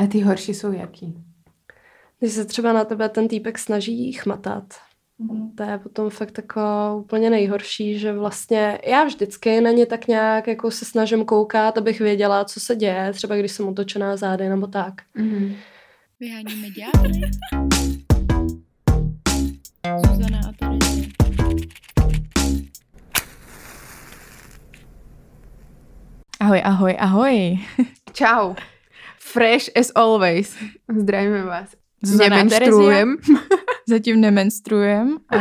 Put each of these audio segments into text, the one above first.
A ty horší jsou jaký? Když se třeba na tebe ten týpek snaží chmatat, mm. to je potom fakt jako úplně nejhorší, že vlastně já vždycky na ně tak nějak jako se snažím koukat, abych věděla, co se děje, třeba když jsem otočená zády nebo tak. Mm. Vyháníme ďábly. Zuzana a Terezie. Ahoj, ahoj, ahoj. Čau. Fresh as always. Zdravíme vás. Nemenstruujem. Zatím nemenstruujem. A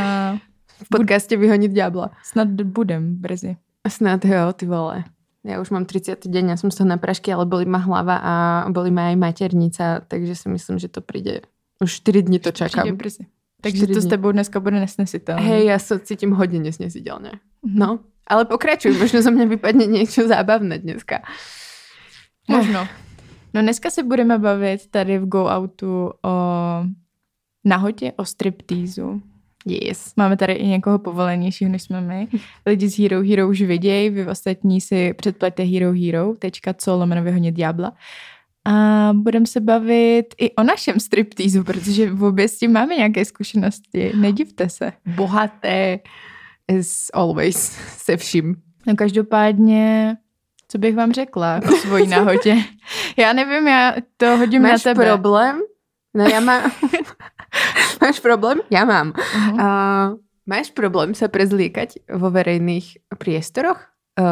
v podcastě Vyhonit ďábla. Snad budem brzy. Snad jo, ty vole. Ja už mám 30. deň, ja som z toho na prašky, ale boli ma hlava a boli ma aj maternica, takže si myslím, že to príde. Už 4 dní to čakám. Přijde brzy. Takže to s tebou dneska bude nesnesitelné. Hej, ja sa cítim hodne nesnesiteľne. Mhm. No, ale pokračuj, možno zo mňa vypadne niečo zábavné dneska. Možno. No dneska se budeme bavit tady v Go Outu o nahotě, o striptýzu. Yes. Máme tady i někoho povolenějšího, než jsme my. Lidi z Hero Hero už vidějí, vy ostatní si předplaťte Hero Hero, tečka co lomeno vyhodně diabla. A budeme se bavit i o našem striptýzu, protože v obě s tím máme nějaké zkušenosti. Nedivte se. Bohaté as always se vším. No každopádně co bych vám řekla o svojí nahotě? Já nevím, já to hodím Máš na tebe. problém? No já mám... máš problém? Já mám. Uh-huh. Uh, máš problém se prezlíkať vo verejných priestoroch? Uh,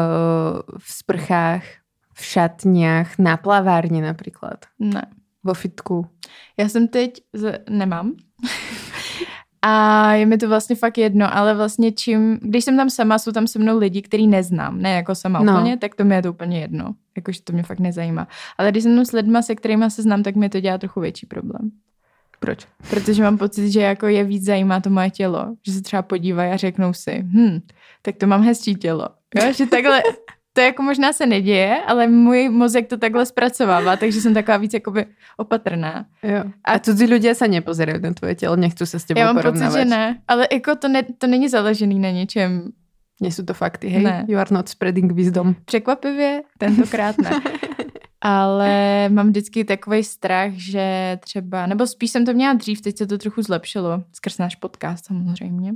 v sprchách, v šatniach, na plavárně například? Ne. Vo fitku? Já jsem teď... Z... Nemám. A je mi to vlastně fakt jedno, ale vlastně čím, když jsem tam sama, jsou tam se mnou lidi, který neznám, ne jako sama no. úplně, tak to mi je to úplně jedno. Jakože to mě fakt nezajímá. Ale když jsem tam s lidma, se kterými se znám, tak mi to dělá trochu větší problém. Proč? Protože mám pocit, že jako je víc zajímá to moje tělo. Že se třeba podívají a řeknou si, hm, tak to mám hezčí tělo. Jo, že takhle, to jako možná se neděje, ale můj mozek to takhle zpracovává, takže jsem taková víc jakoby opatrná. Jo. A, cudzí lidé se nepozerají na tvoje tělo, nechci se s tebou Já mám pocit, že ne, ale jako to, ne, to není založený na něčem. Nejsou to fakty, hej? Ne. You are not spreading wisdom. Překvapivě, tentokrát ne. ale mám vždycky takový strach, že třeba, nebo spíš jsem to měla dřív, teď se to trochu zlepšilo, skrz náš podcast samozřejmě,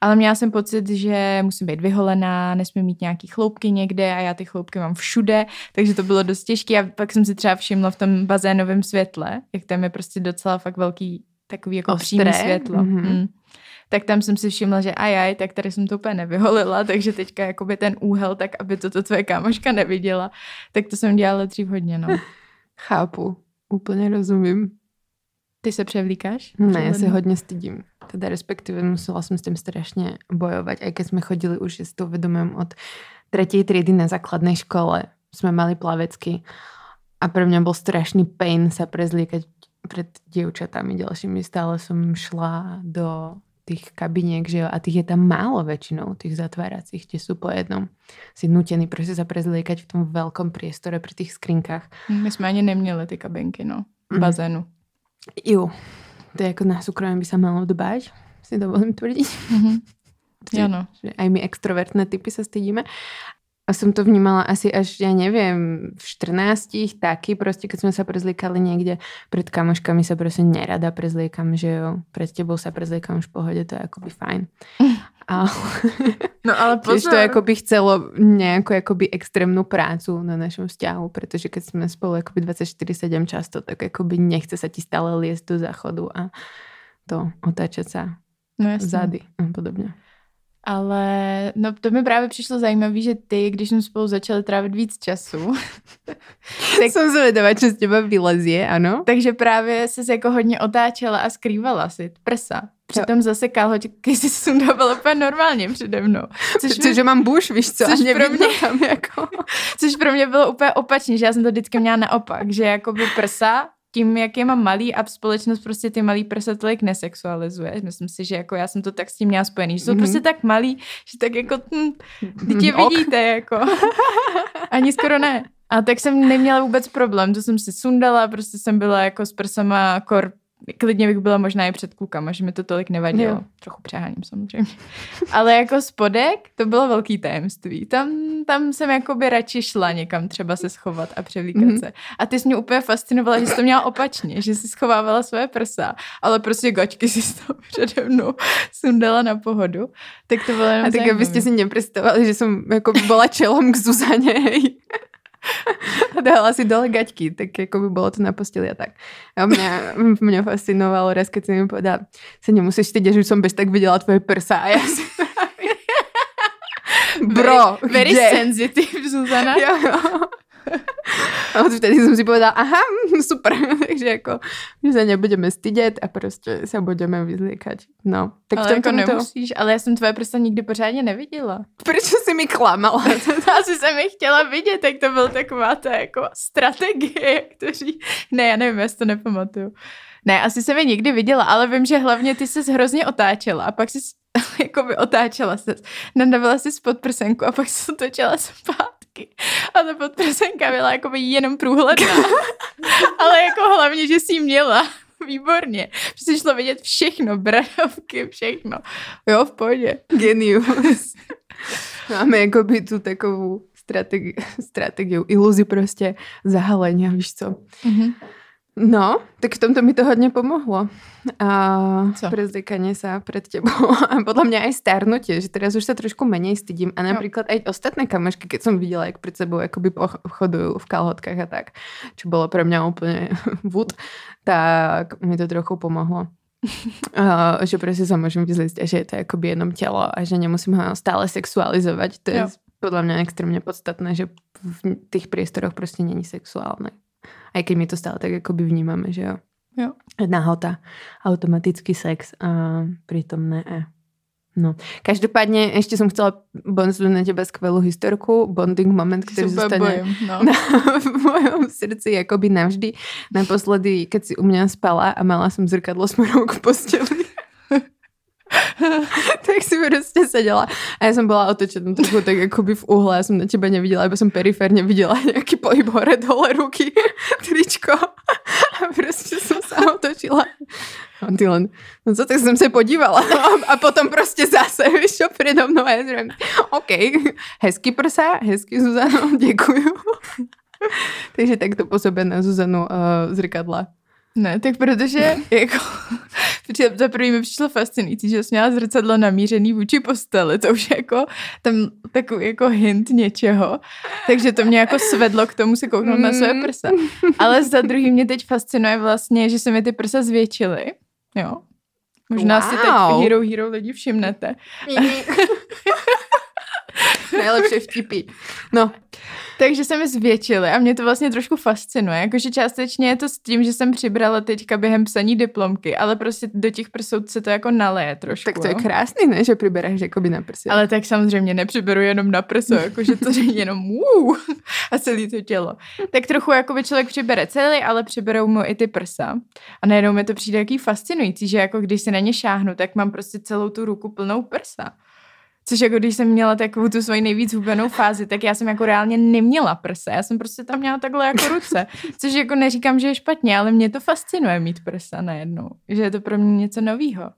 ale měla jsem pocit, že musím být vyholená, nesmím mít nějaký chloupky někde a já ty chloupky mám všude, takže to bylo dost těžké a pak jsem si třeba všimla v tom bazénovém světle, jak tam je prostě docela fakt velký takový jako přímý světlo. Mm-hmm. Mm tak tam jsem si všimla, že ajaj, tak tady jsem to úplně nevyholila, takže teďka jakoby ten úhel, tak aby to, to tvoje kámoška neviděla, tak to jsem dělala dřív hodně, no. Chápu, úplně rozumím. Ty se převlíkáš? Ne, já se hodně stydím. Teda respektive musela jsem s tím strašně bojovat, aj keď jsme chodili už s tou vedomím od třetí třídy na základné škole. Jsme mali plavecky a pro mě byl strašný pain se prezlíkať před dievčatami ďalšími. Stále som šla do tých kabiniek, že jo, a tých je tam málo väčšinou, tých zatváracích, tie sú po jednom. Si nutený prostě sa prezliekať v tom veľkom priestore pri tých skrinkách. My jsme ani neměli ty kabinky, no, v bazénu. Mm. Jo, to je jako na súkromí by sa malo dbať, si dovolím tvrdiť. Mm-hmm. Ano. Že aj my extrovertné typy sa stydíme. A som to vnímala asi až, ja neviem, v 14 taky, prostě, keď sme sa prezliekali niekde, pred kamoškami sa prostě nerada prezliekam, že jo, pred tebou sa prezliekam už v pohode, to je akoby fajn. A no ale pozor. to akoby chcelo nejakú akoby extrémnu prácu na našom vzťahu, pretože keď sme spolu akoby 24-7 často, tak akoby nechce sa ti stále liesť do záchodu a to otáčať sa no, zady a podobně. Ale no to mi právě přišlo zajímavé, že ty, když jsme spolu začali trávit víc času, tak jsem zvědavá, co z těba vylezie, ano. Takže právě se jako hodně otáčela a skrývala si prsa. Přitom zase kalhoťky si sundávala úplně normálně přede mnou. Což, Což mám buš, víš co? Což pro, mě, tam jako... což pro mě bylo úplně opačně, že já jsem to vždycky měla naopak, že jako by prsa tím, jak je mám malý a společnost prostě ty malý prsa tolik nesexualizuje. Myslím si, že jako já jsem to tak s tím měla spojený, že jsou mm-hmm. prostě tak malý, že tak jako, hm, tě vidíte, jako. Ani skoro ne. A tak jsem neměla vůbec problém, to jsem si sundala, prostě jsem byla jako s prsama kor klidně bych byla možná i před klukama, že mi to tolik nevadilo. Jo. Trochu přeháním samozřejmě. Ale jako spodek, to bylo velký tajemství. Tam, tam jsem jakoby radši šla někam třeba se schovat a převlíkat Mhm. se. A ty jsi mě úplně fascinovala, že jsi to měla opačně, že jsi schovávala své prsa, ale prostě gačky si to přede mnou sundala na pohodu. Tak to bylo jenom A tak abyste si nepredstavovali, že som jako bola čelom k Zuzane, hej. A dala si dole gaťky, tak jako by bolo to na posteli a tak. A mňa, mňa fascinovalo raz, keď si mi povedala, sa nemusíš stydět, že som bez tak videla tvoje prsa. A ja si Bro, very, very kde? sensitive, Zuzana. Jo, jo. A od vtedy som si povedala, aha, super, takže jako, že sa nebudeme stydět a prostě se budeme vyzliekať. No, tak ale v jako tomto to... nemusíš, ale já jsem tvoje prsa nikdy pořádně neviděla. Prečo si mi klamala? Asi jsem je chtěla vidět, tak to byl taková ta jako strategie, říct. Ne, já nevím, já si to nepamatuju. Ne, asi jsem je někdy viděla, ale vím, že hlavně ty se hrozně otáčela a pak si jako by otáčela se, nandavala si spod prsenku a pak se otočila zpátky. A ta podprsenka byla jako by jenom průhledná. ale jako hlavně, že si ji měla. Výborně. Si šlo vidět všechno, bradavky, všechno. Jo, v pohodě. Genius. Máme jakoby tu takovou strategi- strategiu, iluzi prostě zahalenia, víš co. Mhm. No, tak v tomto mi to hodně pomohlo. A Co? prezlikanie sa pred tebou. A podľa mňa aj starnutie, že teraz už sa trošku menej stydím. A napríklad aj ostatné kamošky, keď som videla, jak pred sebou akoby chodujú v kalhotkách a tak, čo bolo pre mňa úplne vúd, tak mi to trochu pomohlo. Uh, že prostě sa môžem vyzliť a že je to akoby jenom telo a že nemusím ho stále sexualizovať. To je Jo. podľa mňa extrémne podstatné, že v tých priestoroch prostě není sexuálne. Aj keď my to stále tak akoby vnímame, že jo. Jo. Nahota, automatický sex a pritom ne. e. No. Každopádně ještě jsem chcela bonznúť na teba skvelú historku, bonding moment, který Super zostane bojím, no. na, v mojom srdci jakoby navždy. Naposledy, keď si u mňa spala a mala som zrkadlo smerom k posteli. tak si prostě seděla a já jsem byla otočená trochu tak jakoby v uhle, já jsem na teba neviděla, iba jsem periférně viděla nějaký pohyb hore, dole, ruky, tričko a prostě jsem se otočila. A ty len, no co, tak jsem se podívala a, a potom prostě zase, víš čo, predo mnou a já říkám, OK, hezký prsa, hezký Zuzano, děkuju. Takže tak to působí na Zuzanu uh, zrkadla. Ne, tak protože jako, protože za první mi přišlo fascinující, že jsi měla zrcadlo namířený vůči posteli, to už je jako tam takový jako hint něčeho, takže to mě jako svedlo k tomu se kouknout na své Mm. prsa. Ale za druhý mě teď fascinuje vlastně, že se mi ty prsa zvětšily, jo. Možná si teď Wow. Hero Hero lidi všimnete. Nejlepší vtipy. No, Takže se mi zvětšily a mě to vlastně trošku fascinuje. Jakože částečně je to s tím, že jsem přibrala teďka během psaní diplomky, ale prostě do těch prsou se to jako naleje trošku. tak to je jo. krásný, ne, že přiberáš jakoby na prsi. Ale tak samozřejmě nepřiberu jenom na prso, jakože to není jenom uh, a celé to tělo. Tak trochu jakoby člověk přibere celý, ale přiberou mu i ty prsa. A najednou mi to přijde jaký fascinující, že jako když se na ně šáhnu, tak mám prostě celou tu ruku plnou prsa. Což jako když jsem měla takovou tu svoji nejvíc hubenou fázi, tak já jsem jako reálně neměla prsa. Já jsem prostě tam měla takhle jako ruce. Což jako neříkám, že je špatně, ale mě to fascinuje mít prsa najednou. Že je to pro mě něco novýho.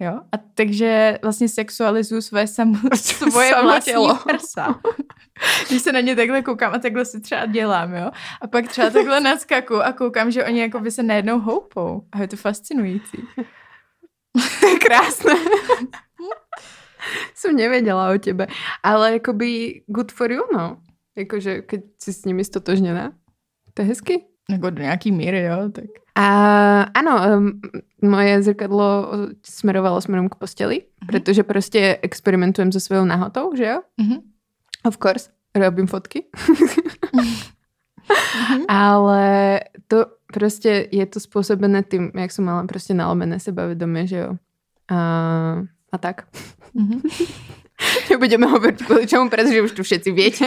Jo? A takže vlastně sexualizuju své sam, svoje Samo vlastní tělo. prsa. Když se na ně takhle koukám a takhle si třeba dělám, jo? A pak třeba takhle naskaku a koukám, že oni jako by se najednou houpou. A je to fascinující. Krásné. Jsem nevěděla o tebe. Ale jakoby good for you, no. Jakože, keď si s nimi stotožněná. To je hezky. Jako do nějaký míry, jo? Tak. A ano, um, moje zrkadlo smerovalo smerom k posteli, protože prostě experimentujem so svojou nahotou, že jo? Mhm. Of course, robím fotky. Mhm. Ale to prostě je to způsobené tím, jak jsem mala prostě nalomené sebavedomie, že jo. A, a tak. Mhm. Nebudeme hovoriť kvôli čomu, pretože už tu všetci viete.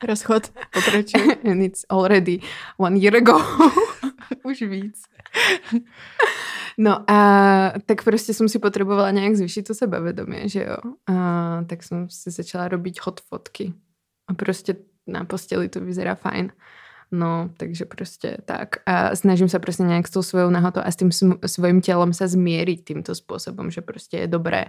Rozchod, pokračuj. And it's already one year ago. Už víc. No a tak prostě jsem si potrebovala nějak zvýšit to sebavedomie, že jo. A tak jsem si začala robiť hot fotky. A prostě na posteli to vyzerá fajn. No, takže prostě tak. A snažím sa prostě nějak s tou svojou nahotou a s tým svojím tělom sa zmieriť týmto spôsobom, že prostě je dobré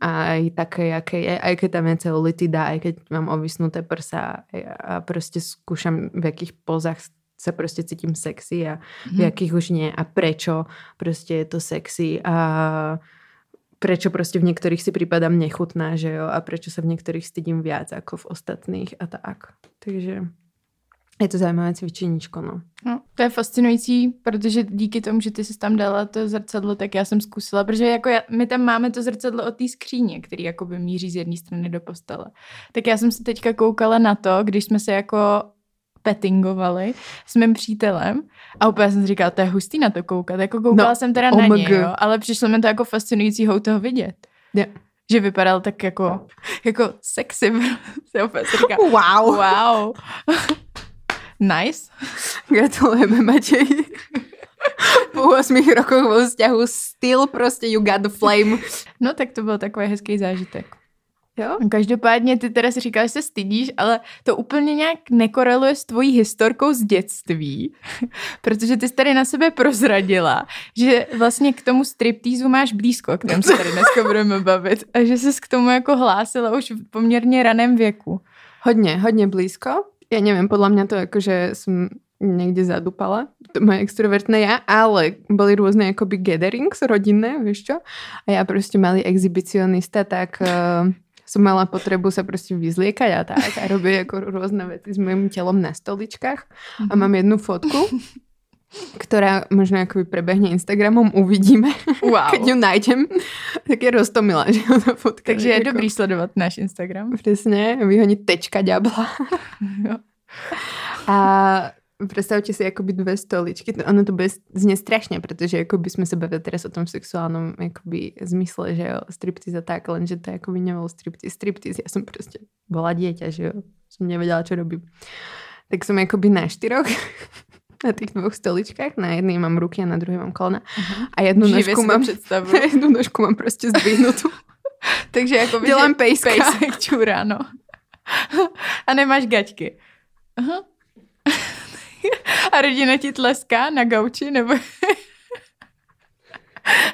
aj také, jaké je, aj keď tam je celulitida, aj keď mám ovisnuté prsa a prostě skúšam v jakých pozách sa prostě cítím sexy a v mhm. jakých už nie a prečo prostě je to sexy a prečo prostě v některých si připadám nechutná, že jo, a prečo sa v některých stydím viac ako v ostatných a tak. Takže je to zajímavé cvičeníčko, no. no. To je fascinující, protože díky tomu, že ty jsi tam dala to zrcadlo, tak já jsem zkusila, protože jako já, my tam máme to zrcadlo od té skříně, který jakoby míří z jedné strany do postele. Tak já jsem se teďka koukala na to, když jsme se jako pettingovali s mým přítelem a úplně jsem si říkala, to je hustý na to koukat. Jako koukala no, jsem teda OMG. na něj, jo, ale přišlo mi to jako fascinující ho toho vidět. Yeah. Že vypadal tak jako, jako sexy. Říká, wow. Wow. nice. Gratulujeme, Matěj. po 8 rokoch vo vzťahu still prostě you got the flame. No tak to byl takový hezký zážitek. Jo? Každopádně ty teda si říkáš, že se stydíš, ale to úplně nějak nekoreluje s tvojí historkou z dětství, protože ty jsi tady na sebe prozradila, že vlastně k tomu striptýzu máš blízko, k tomu se tady dneska budeme bavit, a že jsi k tomu jako hlásila už v poměrně raném věku. Hodně, hodně blízko. Já nevím, podle mě to jako, že jsem někde zadupala, to moje extrovertné já, ale byly různé jakoby gatherings rodinné, víš čo? A já prostě malý exhibicionista, tak uh, som mala potrebu sa prostě vyzliekať a tak a robí jako rôzne veci s mojím telom na stoličkách a mhm. mám jednu fotku, ktorá možno akoby prebehne Instagramom, uvidíme, wow. keď ju nájdem, tak je roztomila, že ta fotka. Takže je jako... dobrý sledovat náš Instagram. Přesně, vyhonit tečka ďabla. a Predstavte si akoby dve stoličky. Ono to bude znie strašne, pretože akoby sme sa bavili teraz o tom sexuálnom akoby zmysle, že jo, striptiz a tak, lenže to akoby nebol striptiz. Striptiz, ja som proste bola dieťa, že jo, som nevedela, čo robím. Tak som akoby na štyroch na tých dvoch stoličkách. Na jednej mám ruky a na druhej mám kolena. Uh-huh. A jednu nožku mám, na jednu nožku mám prostě zdvihnutú. Takže jako Dělám pejska. Pejsek čurá, no. a nemáš gaťky. Aha. A rodina ti tleská na gauči, nebo...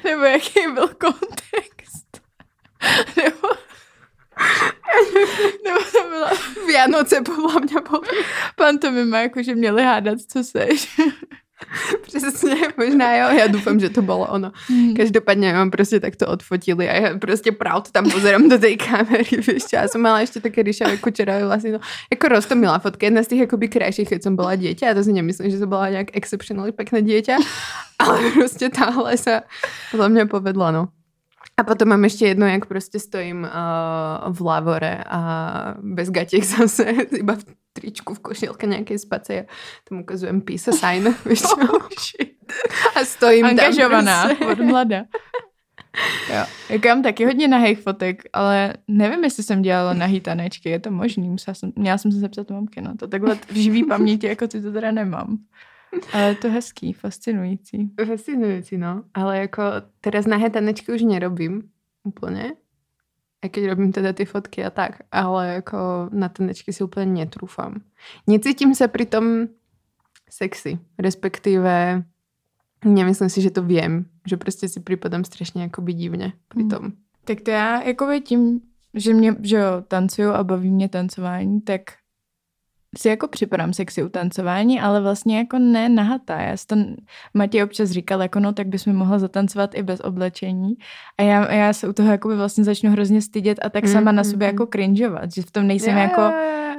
nebo jaký byl kontext? Nebo... nebo to byla... Vianoce podle mě Pan to má jako, že měli hádat, co seš. Přesně, možná jo, já doufám, že to bylo ono. Hmm. Každopádně mám prostě takto odfotili a já prostě proud tam pozerám do té kamery, víš, já jsem mala ještě také ryšavé kučerové vlastně, no, jako rostomilá fotka, jedna z těch jakoby krajších, keď jsem byla dítě, a to si nemyslím, že to byla nějak exceptionally pěkné dítě, ale prostě tahle se podle mě povedla, no. A potom mám ještě jedno, jak prostě stojím uh, v lavore a bez gatěk zase, iba v tričku, v košilke nějaké space a tam ukazujem peace sign, víš oh, A stojím Angažovaná tam prostě. od mlada. Jo. Jako mám taky hodně nahých fotek, ale nevím, jestli jsem dělala nahý tanečky, je to možný, musela jsem, měla jsem se zeptat mamky na to. Takhle v živý paměti, jako ty to teda nemám. Ale je to hezký, fascinující. Fascinující, no. Ale jako teraz nahé tanečky už nerobím úplně. A keď robím teda ty fotky a tak, ale jako na tanečky si úplně netrúfam. Necítím se přitom sexy, respektive nemyslím si, že to vím, že prostě si připadám strašně jakoby divně přitom. Hmm. Tak to já jako tím, že mě, že jo, tancuju a baví mě tancování, tak si jako připadám sexy u tancování, ale vlastně jako ne nahatá. Já si to Matěj občas říkal, jako no, tak bychom mohla zatancovat i bez oblečení. A já, já se u toho jako by vlastně začnu hrozně stydět a tak mm, sama na sobě mm, jako cringeovat, že v tom nejsem yeah. jako,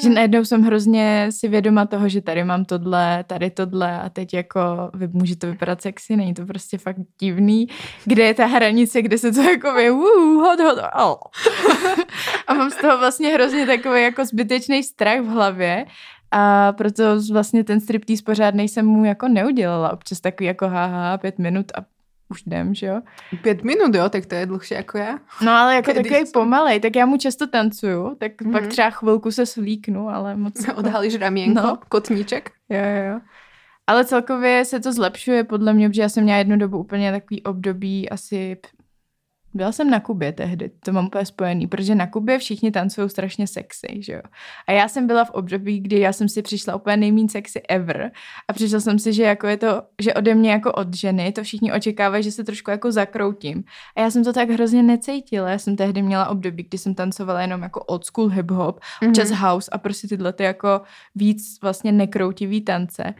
že najednou jsem hrozně si vědoma toho, že tady mám tohle, tady tohle a teď jako vy, může to vypadat sexy, není to prostě fakt divný. Kde je ta hranice, kde se to jako vy, uh, hot, hot, oh. A mám z toho vlastně hrozně takový jako zbytečný strach v hlavě, a proto vlastně ten striptease pořádnej jsem mu jako neudělala. Občas takový jako haha, pět minut a už jdem, že jo? Pět minut, jo, tak to je dlhší jako já. No ale jako Když takový pomalej, tak já mu často tancuju, tak mm-hmm. pak třeba chvilku se svlíknu, ale moc... Odhalíš ramínko, no. kotníček. Jo, jo, jo. Ale celkově se to zlepšuje podle mě, protože já jsem měla jednu dobu úplně takový období asi Byla jsem na Kubě tehdy, to mám úplně spojený, protože na Kubě všichni tancují strašně sexy, že jo. A já jsem byla v období, kdy já jsem si přišla úplně nejmín sexy ever a přišla jsem si, že jako je to, že ode mě jako od ženy, to všichni očekávají, že se trošku jako zakroutím. A já jsem to tak hrozně necítila, já jsem tehdy měla období, kdy jsem tancovala jenom jako old school hip hop, mm-hmm. house a prostě tyhle ty jako víc vlastně nekroutivý tance.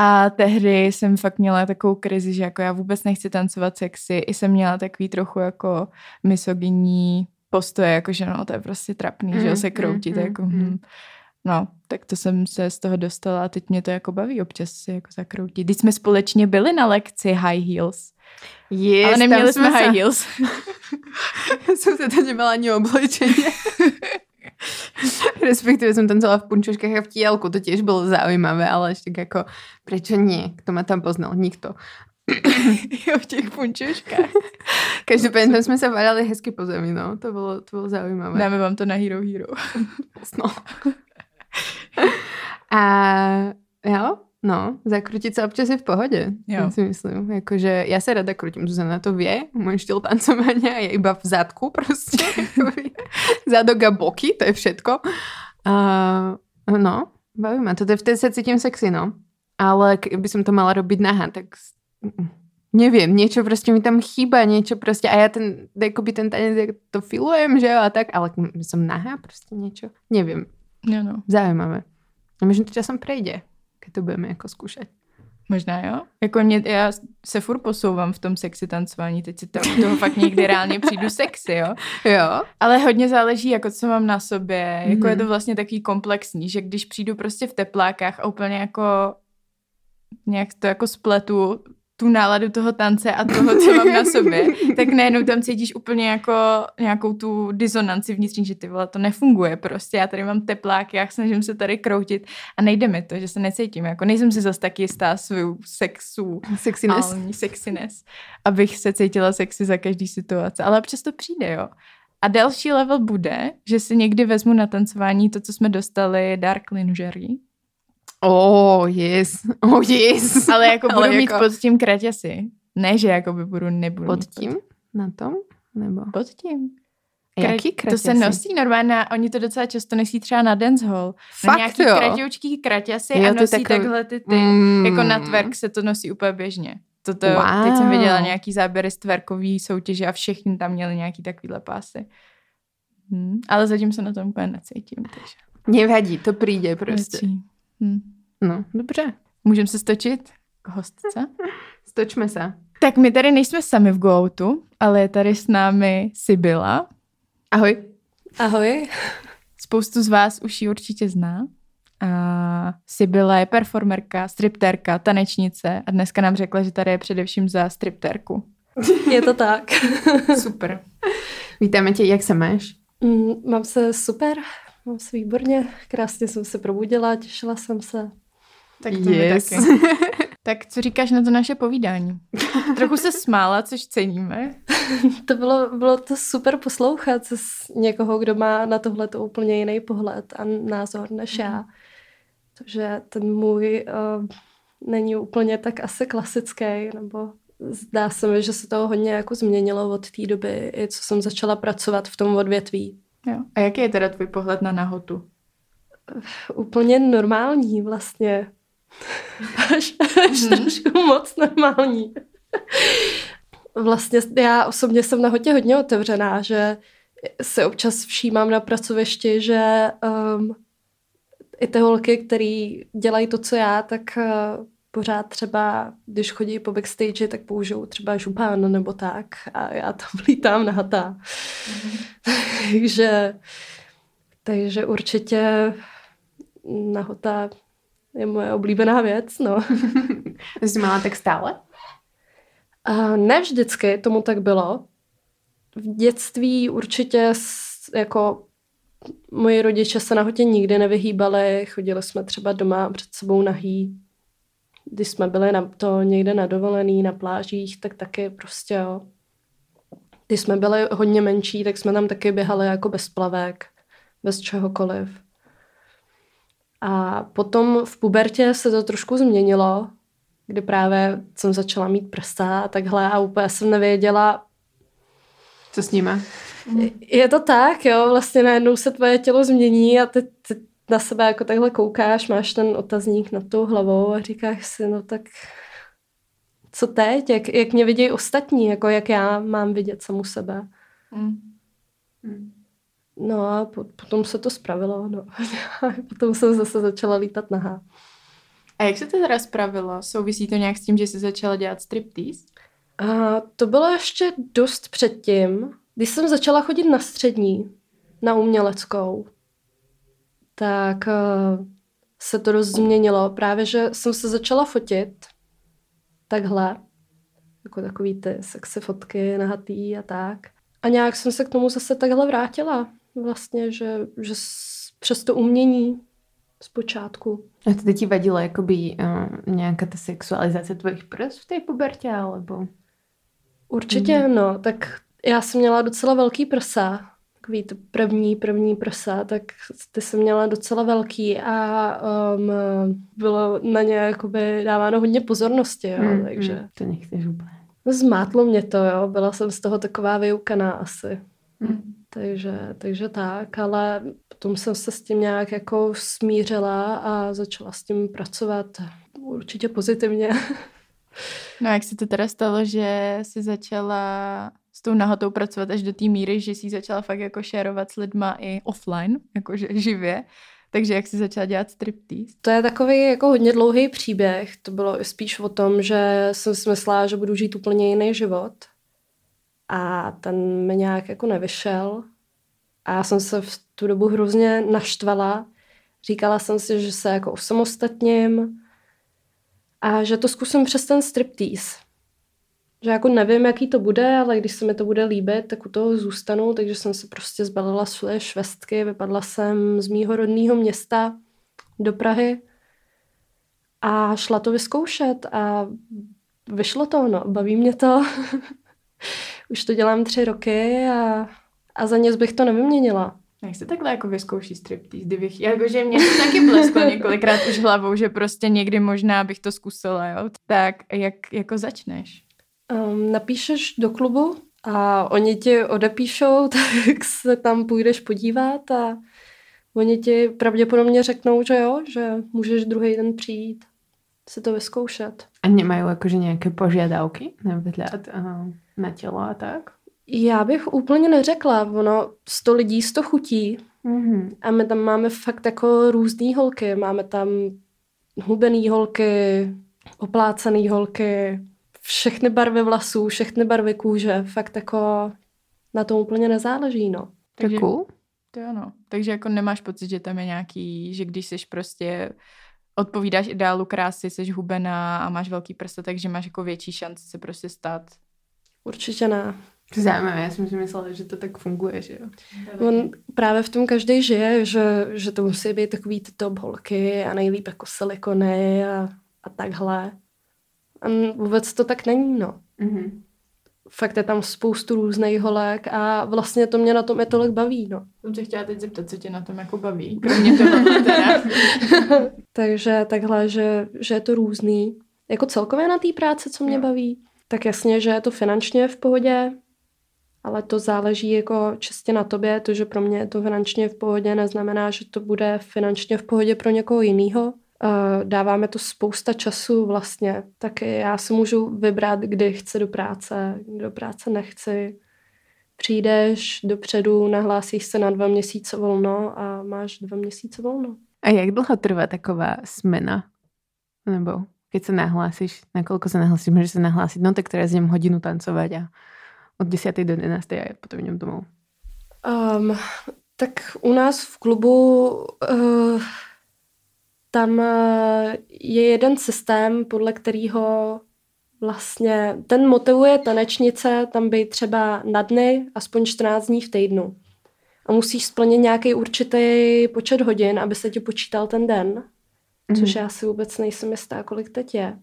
A tehdy jsem fakt měla takovou krizi, že jako já vůbec nechci tancovat sexy. I jsem měla takový trochu jako misogyní postoje, jako že no, to je prostě trapný, mm, že se kroutit. Mm, jako, mm. No, tak to jsem se z toho dostala a teď mě to jako baví občas si jako zakroutit. Když jsme společně byli na lekci high heels. Yes, ale neměli jsme, jsme high heels. Já jsem se to nemala ani oblečení. Respektíve som tancovala v punčoškách a v tielku, to tiež bolo zaujímavé, ale ešte ako, prečo nie? Kto ma tam poznal? Nikto. jo, v těch punčoškách. Každopádně tam jsme se valili hezky po zemi, no. To bylo, to bylo zaujímavé. Dáme vám to na Hero Hero. no. a jo, No, zakrutit se občas je v pohodě, jo. si myslím. Jakože já se rada krutím, Zuzana to vie, můj štýl tancování je iba v zadku prostě. Zadok a boky, to je všetko. Uh, no, baví ma to, vtedy se cítím sexy, no. Ale kdyby som to mala robiť naha, tak nevím, něco prostě mi tam chýba, něco prostě a já ten, jakoby ten tanec, to filujem, že jo, a tak, ale jsem nahá, prostě něco, nevím. Jo, no. Zajímavé. A možná to časem prejde keď to budeme jako zkoušet. Možná jo. Jako mě, já se furt posouvám v tom sexy tancování, teď si to, toho fakt někdy reálně přijdu sexy, jo. Jo. Ale hodně záleží, jako co mám na sobě. Jako mm-hmm. je to mhm. vlastně takový komplexní, že když přijdu prostě v teplákách a úplně jako nějak to jako spletu tu náladu toho tance a toho, co mám na sobě, tak najednou tam cítíš úplně jako nějakou tu disonanci vnitřní, že ty vole, to nefunguje prostě. Já tady mám teplák, já snažím se tady kroutit a nejde mi to, že se necítím. Jako nejsem si zase tak jistá svou sexu, sexiness. sexiness, abych se cítila sexy za každý situace. Ale občas to přijde, jo. A další level bude, že si někdy vezmu na tancování to, co jsme dostali Dark Lingerie, Oh, yes. Oh, yes. Ale jako budu Ale mít jako... pod tím kraťasy. Ne, že jako by budu, nebudu Pod tím? Pod... Na tom? Nebo? Pod tím. Jaký kraťasy? To se nosí normálně, oni to docela často nosí třeba na dancehall. Fakt na nějaký jo? kratěučký kraťasy jo, a nosí takový... takhle ty, ty mm. jako na twerk se to nosí úplně běžně. Toto, wow. Teď jsem viděla nějaký záběry z twerkový soutěže a všichni tam měli nějaký takovýhle pásy. Hmm. Ale zatím se na tom úplně necítím. Takže. Nevadí, to přijde prostě. Věcí. Hm. No, dobře. Můžeme se stočit k hostce? Stočme se. Tak my tady nejsme sami v Gooutu, ale je tady s námi Sibila. Ahoj. Ahoj. Spoustu z vás už ji určitě zná. A Sibila je performerka, stripterka, tanečnice a dneska nám řekla, že tady je především za stripterku. Je to tak. Super. Vítáme tě, jak se máš? Mm, mám se super, Mám se výborně, krásně jsem se probudila, těšila jsem se. Tak to yes. taky. tak co říkáš na to naše povídání? Trochu se smála, což ceníme. to bylo, bylo to super poslouchat se s někoho, kdo má na tohle to úplně jiný pohled a názor než já. Mhm. Takže ten můj uh, není úplně tak asi klasický, nebo zdá se mi, že se to hodně jako změnilo od té doby, co jsem začala pracovat v tom odvětví. Jo. A jaký je teda tvůj pohled na nahotu? Úplně normální vlastně. až, až hmm. trošku moc normální. vlastně já osobně jsem nahotě hodně otevřená, že se občas všímám na pracovišti, že um, i ty holky, které dělají to, co já, tak uh, pořád třeba, když chodí po backstage, tak použijou třeba župán nebo tak a já tam vlítám na hata. Mm-hmm. takže, takže určitě nahota je moje oblíbená věc, no. Jsi měla tak stále? A ne vždycky tomu tak bylo. V dětství určitě jako moji rodiče se nahotě nikdy nevyhýbali, chodili jsme třeba doma před sebou nahý, když jsme byli na to někde na dovolený, na plážích, tak taky prostě jo. Když jsme byli hodně menší, tak jsme tam taky běhali jako bez plavek, bez čehokoliv. A potom v pubertě se to trošku změnilo, kdy právě jsem začala mít prsa a takhle a úplně jsem nevěděla, Co s nimi? Je to tak, jo, vlastně najednou se tvoje tělo změní a ty, ty na sebe jako takhle koukáš, máš ten otazník nad tou hlavou a říkáš si, no tak co teď, jak, jak mě vidějí ostatní, jako jak já mám vidět samu sebe. Mm. No a po, potom se to spravilo, no. potom jsem zase začala lítat nahá. A jak se to teda spravilo? Souvisí to nějak s tím, že jsi začala dělat striptease? A to bylo ještě dost předtím, když jsem začala chodit na střední, na uměleckou, tak uh, se to dost změnilo. Právě, že jsem se začala fotit takhle, jako takový ty sexy fotky nahatý a tak. A nějak jsem se k tomu zase takhle vrátila. Vlastně, že, že přes to umění zpočátku. A to ti vadilo jakoby uh, nějaká ta sexualizace tvojich prst v té pubertě, alebo? Určitě, mm. no. Tak já jsem měla docela velký prsa. Takový to první, první prsa, tak ty jsem měla docela velký a um, bylo na ně jakoby dáváno hodně pozornosti, jo, mm, takže... Mm, to nechceš úplně. Zmátlo mě to, jo. Byla jsem z toho taková vyukaná asi. Mm. Takže, takže tak, ale potom jsem se s tím nějak jako smířila a začala s tím pracovat určitě pozitivně. No jak se to teda stalo, že jsi začala s tou nahotou pracovat až do té míry, že jsi začala fakt jako šerovat s lidma i offline, jakože živě. Takže jak jsi začala dělat striptease? To je takový jako hodně dlouhý příběh. To bylo spíš o tom, že jsem si myslela, že budu žít úplně jiný život. A ten mi nějak jako nevyšel. A já jsem se v tu dobu hrozně naštvala. Říkala jsem si, že se jako osamostatním a že to zkusím přes ten striptease. Že jako nevím, jaký to bude, ale když se mi to bude líbit, tak u toho zůstanu, takže jsem se prostě zbalila svoje švestky, vypadla jsem z mýho rodného města do Prahy a šla to vyzkoušet a vyšlo to, no, baví mě to. Už to dělám tři roky a, a za nic bych to nevyměnila. Jak se takhle jako vyzkouší striptease, kdybych, jakože mě to taky blesklo několikrát už hlavou, že prostě někdy možná bych to zkusila, jo. Tak jak jako začneš? Um, napíšeš do klubu a oni ti odepíšou, tak se tam půjdeš podívat a oni ti pravděpodobně řeknou, že jo, že můžeš druhý den přijít si to vyzkoušet. A nemají jakože nějaké požadavky například uh, na tělo a tak? Já bych úplně neřekla, ono 100 lidí, 100 chutí mm-hmm. a my tam máme fakt jako různé holky, máme tam hubený holky, oplácený holky, všechny barvy vlasů, všechny barvy kůže, fakt jako na tom úplně nezáleží, no. Takže, cool. To ano. Takže jako nemáš pocit, že tam je nějaký, že když jsi prostě odpovídáš ideálu krásy, jsi hubená a máš velký prsa, takže máš jako větší šanci se prostě stát. Určitě ne. Zajímavé, já jsem si myslela, že to tak funguje, že jo. On právě v tom každý žije, že, že to musí být takový ty top holky a nejlíp jako silikony a, a takhle. A vůbec to tak není, no. Mm-hmm. Fakt je tam spoustu různých holek a vlastně to mě na tom je tolik baví, no. Jsem se chtěla teď zeptat, co tě na tom jako baví, kromě toho teda. Takže takhle, že, že je to různý. Jako celkově na té práci, co mě no. baví, tak jasně, že je to finančně v pohodě, ale to záleží jako čistě na tobě. To, že pro mě je to finančně v pohodě, neznamená, že to bude finančně v pohodě pro někoho jiného. Dáváme to spousta času vlastně, tak já si můžu vybrat, kdy chci do práce, kdy do práce nechci. Přijdeš dopředu, nahlásíš se na dva měsíce volno a máš dva měsíce volno. A jak dlouho trvá taková smena? Nebo keď se nahlásíš, na kolko se nahlásíš, můžeš se nahlásit, no tak teraz jdem hodinu tancovat a od 10. do 11. a potom jdem domů. Um, tak u nás v klubu uh, tam uh, je jeden systém, podle kterého vlastně ten motivuje tanečnice tam být třeba na dny, aspoň 14 dní v týdnu. A musíš splnit nějaký určitý počet hodin, aby se ti počítal ten den, mm. což já si vůbec nejsem jistá, kolik teď je.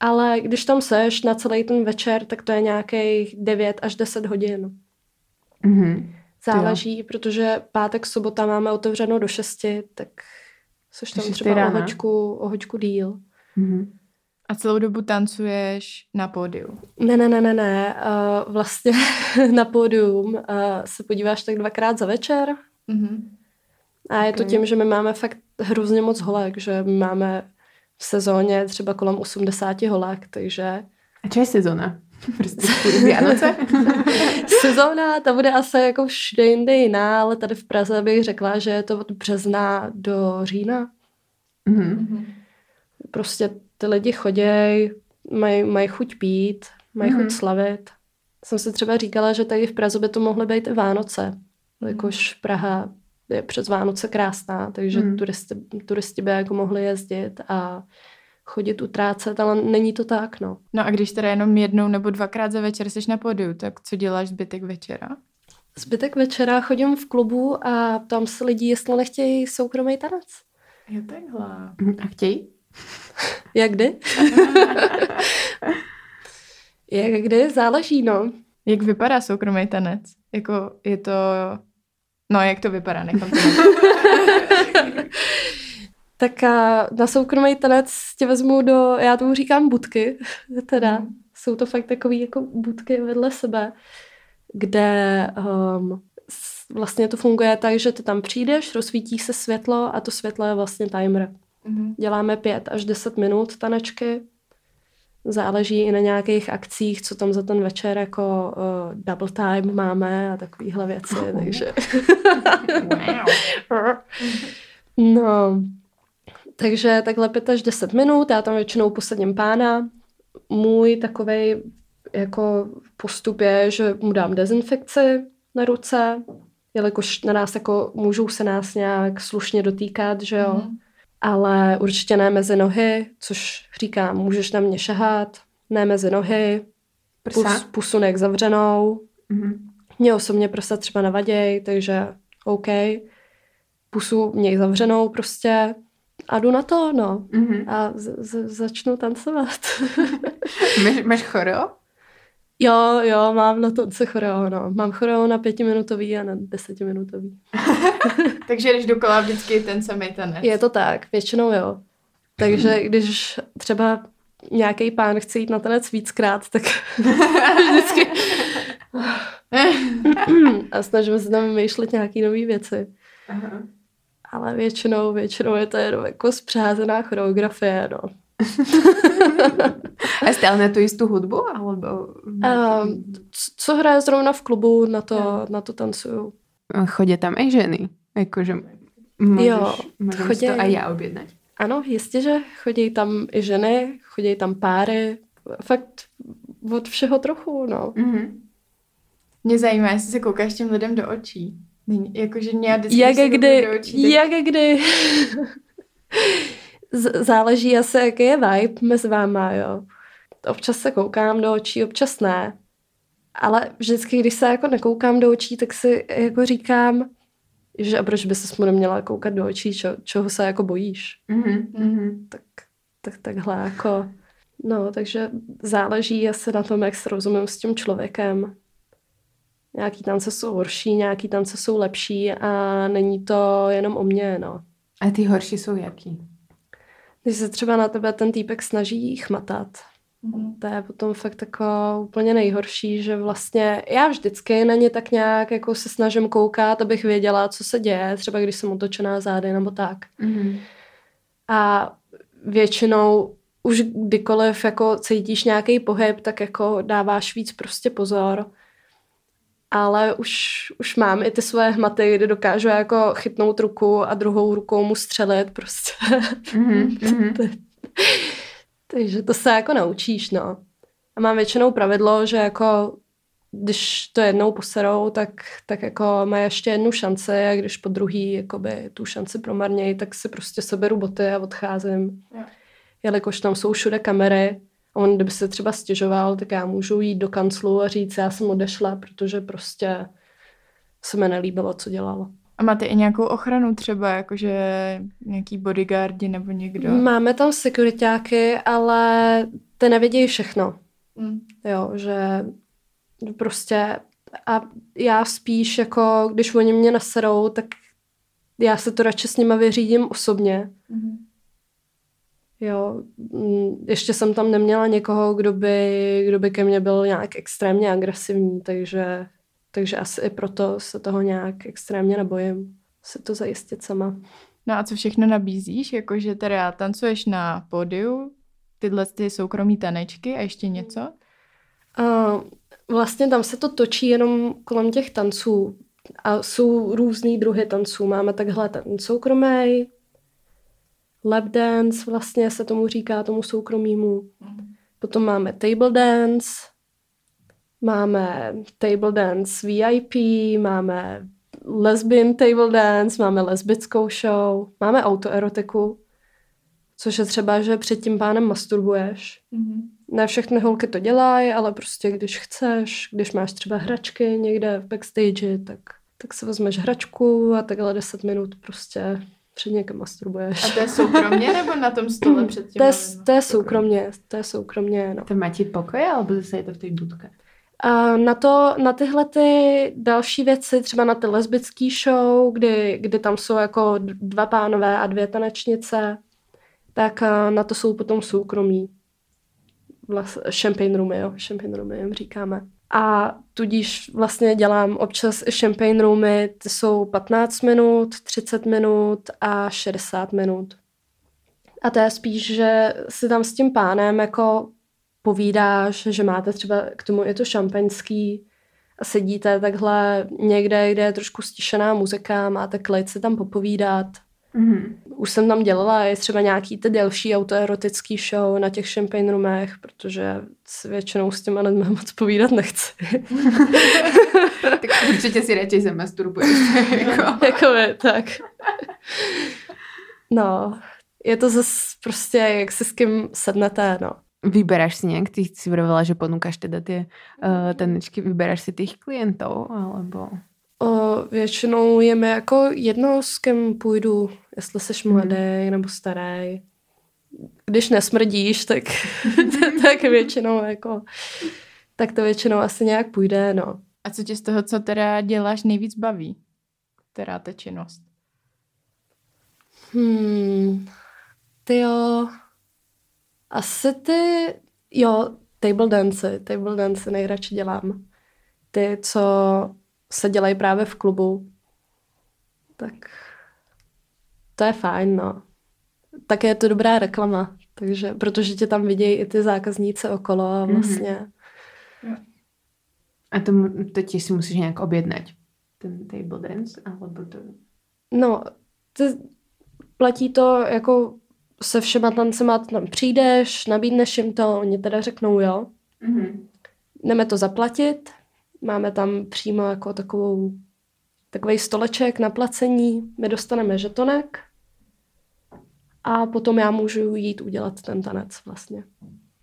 Ale když tam seš na celý ten večer, tak to je nějakých 9 až 10 hodin. Mm-hmm. Záleží, jo. protože pátek, sobota máme otevřeno do 6, tak seš tam třeba o hoďku, o hoďku díl. Mm-hmm. A celou dobu tancuješ na pódiu? Ne, ne, ne, ne, ne. Uh, vlastně na pódium uh, se podíváš tak dvakrát za večer. Mm-hmm. A je okay. to tím, že my máme fakt hrozně moc holek, že my máme v sezóně třeba kolem 80 holek, takže... A co je sezóna? Prostě Vianoce? Sezóna, ta bude asi jako všude jinde jiná, ale tady v Praze bych řekla, že je to od března do října. Mm-hmm. Prostě ty lidi chodějí, mají maj chuť pít, mají mm-hmm. chuť mhm. slavit. Jsem si třeba říkala, že tady v Praze by to mohly být i Vánoce. Mm-hmm. Jakož Praha je přes Vánoce krásná, takže mm. turisti, turisti by jako mohli jezdit a chodit utrácet, ale není to tak, no. No a když teda jenom jednou nebo dvakrát za večer jsi na podiu, tak co děláš zbytek večera? Zbytek večera chodím v klubu a tam se lidi, jestli nechtějí soukromý tanec. Je takhle. A chtějí? Jak kdy? Jak kdy? Záleží, no. Jak vypadá soukromý tanec? Jako je to... No, jak to vypadá? Nechám to tak a na soukromý tanec tě vezmu do, já tomu říkám budky, teda. Mm. Jsou to fakt takové jako budky vedle sebe, kde um, vlastně to funguje tak, že ty tam přijdeš, rozsvítí se světlo a to světlo je vlastně timer. Mm. Děláme pět až deset minut tanečky. Záleží i na nějakých akcích, co tam za ten večer jako uh, double time máme a takovéhle věci, oh. takže... wow. no, takže takhle 5 až 10 minut, já tam většinou posadím pána. Můj takový jako postup je, že mu dám dezinfekci na ruce, jelikož na nás jako můžou se nás nějak slušně dotýkat, že jo. Mm-hmm. Ale určitě ne mezi nohy, což říkám, můžeš na mě šahat, ne mezi nohy, pus, pusu nech zavřenou. Mm-hmm. Mě osobně prsa třeba navaděj, takže OK. Pusu měj zavřenou prostě a jdu na to, no. Mm-hmm. A z- z- začnu tancovat. máš, máš choreo? Jo, jo, mám na to se choreo, no. Mám choreo na pětiminutový a na desetiminutový. Takže když dokola vždycky ten samý tanec. Je to tak, většinou jo. Takže když třeba nějaký pán chce jít na tanec víckrát, tak vždycky a snažíme se tam vymýšlet nějaké nové věci. Aha ale většinou, většinou je to jenom jako zpřázená choreografie, no. A stále na tu jistou hudbu? Alebo... Um, co hraje zrovna v klubu, na to, na to tancuju. Chodí tam i ženy? Jakože můžeš, jo, můžeš chodí... to a já objednat? Ano, jistě, že chodí tam i ženy, chodí tam páry, fakt od všeho trochu, no. Mm-hmm. Mě zajímá, jestli se koukáš těm lidem do očí. Není, jakože mě vždycky, jak kdy, do očí, tak... jak kdy. Záleží asi, jaký je vibe mezi váma, jo. Občas se koukám do očí, občas ne. Ale vždycky, když se jako nekoukám do očí, tak si jako říkám, že a proč by se mu neměla koukat do očí, čo, čeho se jako bojíš. Mm-hmm. Tak, tak takhle jako... No, takže záleží asi na tom, jak se rozumím s tím člověkem. Nějaký tance jsou horší, nějaký tance jsou lepší a není to jenom o mně, no. A ty horší jsou jaký? Když se třeba na tebe ten týpek snaží chmatat, mm. to je potom fakt jako úplně nejhorší, že vlastně já vždycky na ně tak nějak jako se snažím koukat, abych věděla, co se děje, třeba když jsem otočená zády nebo tak. Mm. A většinou už kdykoliv jako cítíš nějaký pohyb, tak jako dáváš víc prostě pozor ale už, už mám i ty svoje hmaty, kdy dokážu jako chytnout ruku a druhou rukou mu střelit prostě. Mm-hmm. Takže to se jako naučíš, no. A mám většinou pravidlo, že jako když to jednou poserou, tak, tak jako má ještě jednu šanci a když po druhý jakoby tu šanci promarnějí, tak si prostě seberu boty a odcházím. Yeah. Jelikož tam jsou všude kamery, on, kdyby se třeba stěžoval, tak já můžu jít do kanclu a říct, já jsem odešla, protože prostě se mi nelíbilo, co dělalo. A máte i nějakou ochranu třeba, jakože nějaký bodyguardi nebo někdo? Máme tam sekuritáky, ale ty nevědějí všechno. Mm. Jo, že prostě a já spíš jako, když oni mě naserou, tak já se to radši s nima vyřídím osobně. Mm Jo, mm, ještě jsem tam neměla někoho, kdo by, kdo by ke mně byl nějak extrémně agresivní, takže, takže asi i proto se toho nějak extrémně nebojím si to zajistit sama. No a co všechno nabízíš? Jakože teda tancuješ na pódiu, tyhle ty soukromí tanečky a ještě něco? Uh, vlastně tam se to točí jenom kolem těch tanců. A jsou různý druhy tanců. Máme takhle ten soukromý, lap dance vlastně se tomu říká, tomu soukromímu. Potom máme table dance, máme table dance VIP, máme lesbian table dance, máme lesbickou show, máme autoerotiku, což je třeba, že před tím pánem masturbuješ. Mm-hmm. Ne všechny holky to dělají, ale prostě když chceš, když máš třeba hračky někde v backstage, tak, tak si vezmeš hračku a takhle 10 minut prostě před někým masturbuješ. A to je soukromně nebo na tom stole před tím? To je, to je soukromně, to je soukromně, no. To máte pokoje, alebo zase je to v té budce? A na, to, na tyhle ty další věci, třeba na ty lesbický show, kdy, kdy tam jsou jako dva pánové a dvě tanečnice, tak na to jsou potom soukromí. Vlast, champagne roomy, jo, champagne roomy jim říkáme. A tudíž vlastně dělám občas i champagne roomy, ty jsou 15 minut, 30 minut a 60 minut. A to je spíš, že si tam s tím pánem jako povídáš, že máte třeba k tomu je to šampaňský a sedíte takhle někde, kde je trošku stišená muzika, máte klid si tam popovídat. Mm-hmm. Už jsem tam dělala i třeba nějaký ty delší autoerotický show na těch champagne roomech, protože s většinou s těma lidmi moc povídat nechci. tak určitě si radši se masturbuješ. jako. jako je, tak. No, je to zase prostě, jak si s kým sednete, no. Vyberáš si nějak, ty si vravila, že ponúkaš teda ty uh, tanečky, vyberáš si těch klientů, alebo... O, většinou je mi jako jedno, s kým půjdu, jestli jsi mladý nebo starý. Když nesmrdíš, tak, tak většinou jako, tak to většinou asi nějak půjde, no. A co tě z toho, co teda děláš, nejvíc baví? Která ta činnost? Hmm, ty jo, asi ty, jo, table dance, table dance nejradši dělám. Ty, co se dělají právě v klubu, tak to je fajn, no. Také je to dobrá reklama, takže, protože tě tam vidějí i ty zákazníci okolo a mhm. vlastně. Mm-hmm. A to, to ti si musíš nějak objednat, ten table dance, alebo to... No, to, platí to jako se všema tancema tam přijdeš, nabídneš jim to, oni teda řeknou jo. Mm-hmm. Jdeme to zaplatit, máme tam přímo jako takovou, takový stoleček na placení, my dostaneme žetonek a potom já můžu jít udělat ten tanec vlastně.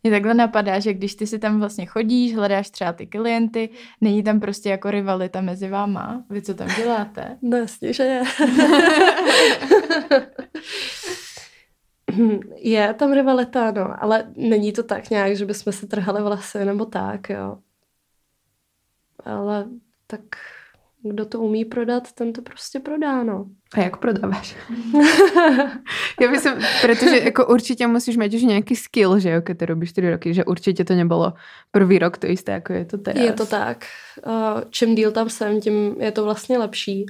Mě takhle napadá, že když ty si tam vlastně chodíš, hledáš třeba ty klienty, není tam prostě jako rivalita mezi váma? Vy co tam děláte? No jasně, že je. Je tam rivalita, no, ale není to tak nějak, že bychom si trhali vlasy nebo tak, jo. Ale tak kdo to umí prodat, ten to prostě prodá, no. A jak prodáváš? Já myslím, protože jako určitě musíš mít už nějaký skill, že jo, když to robíš 4 roky, že určitě to nebylo první rok to jisté, jako je to teraz. Je to tak. Čím díl tam jsem, tím je to vlastně lepší.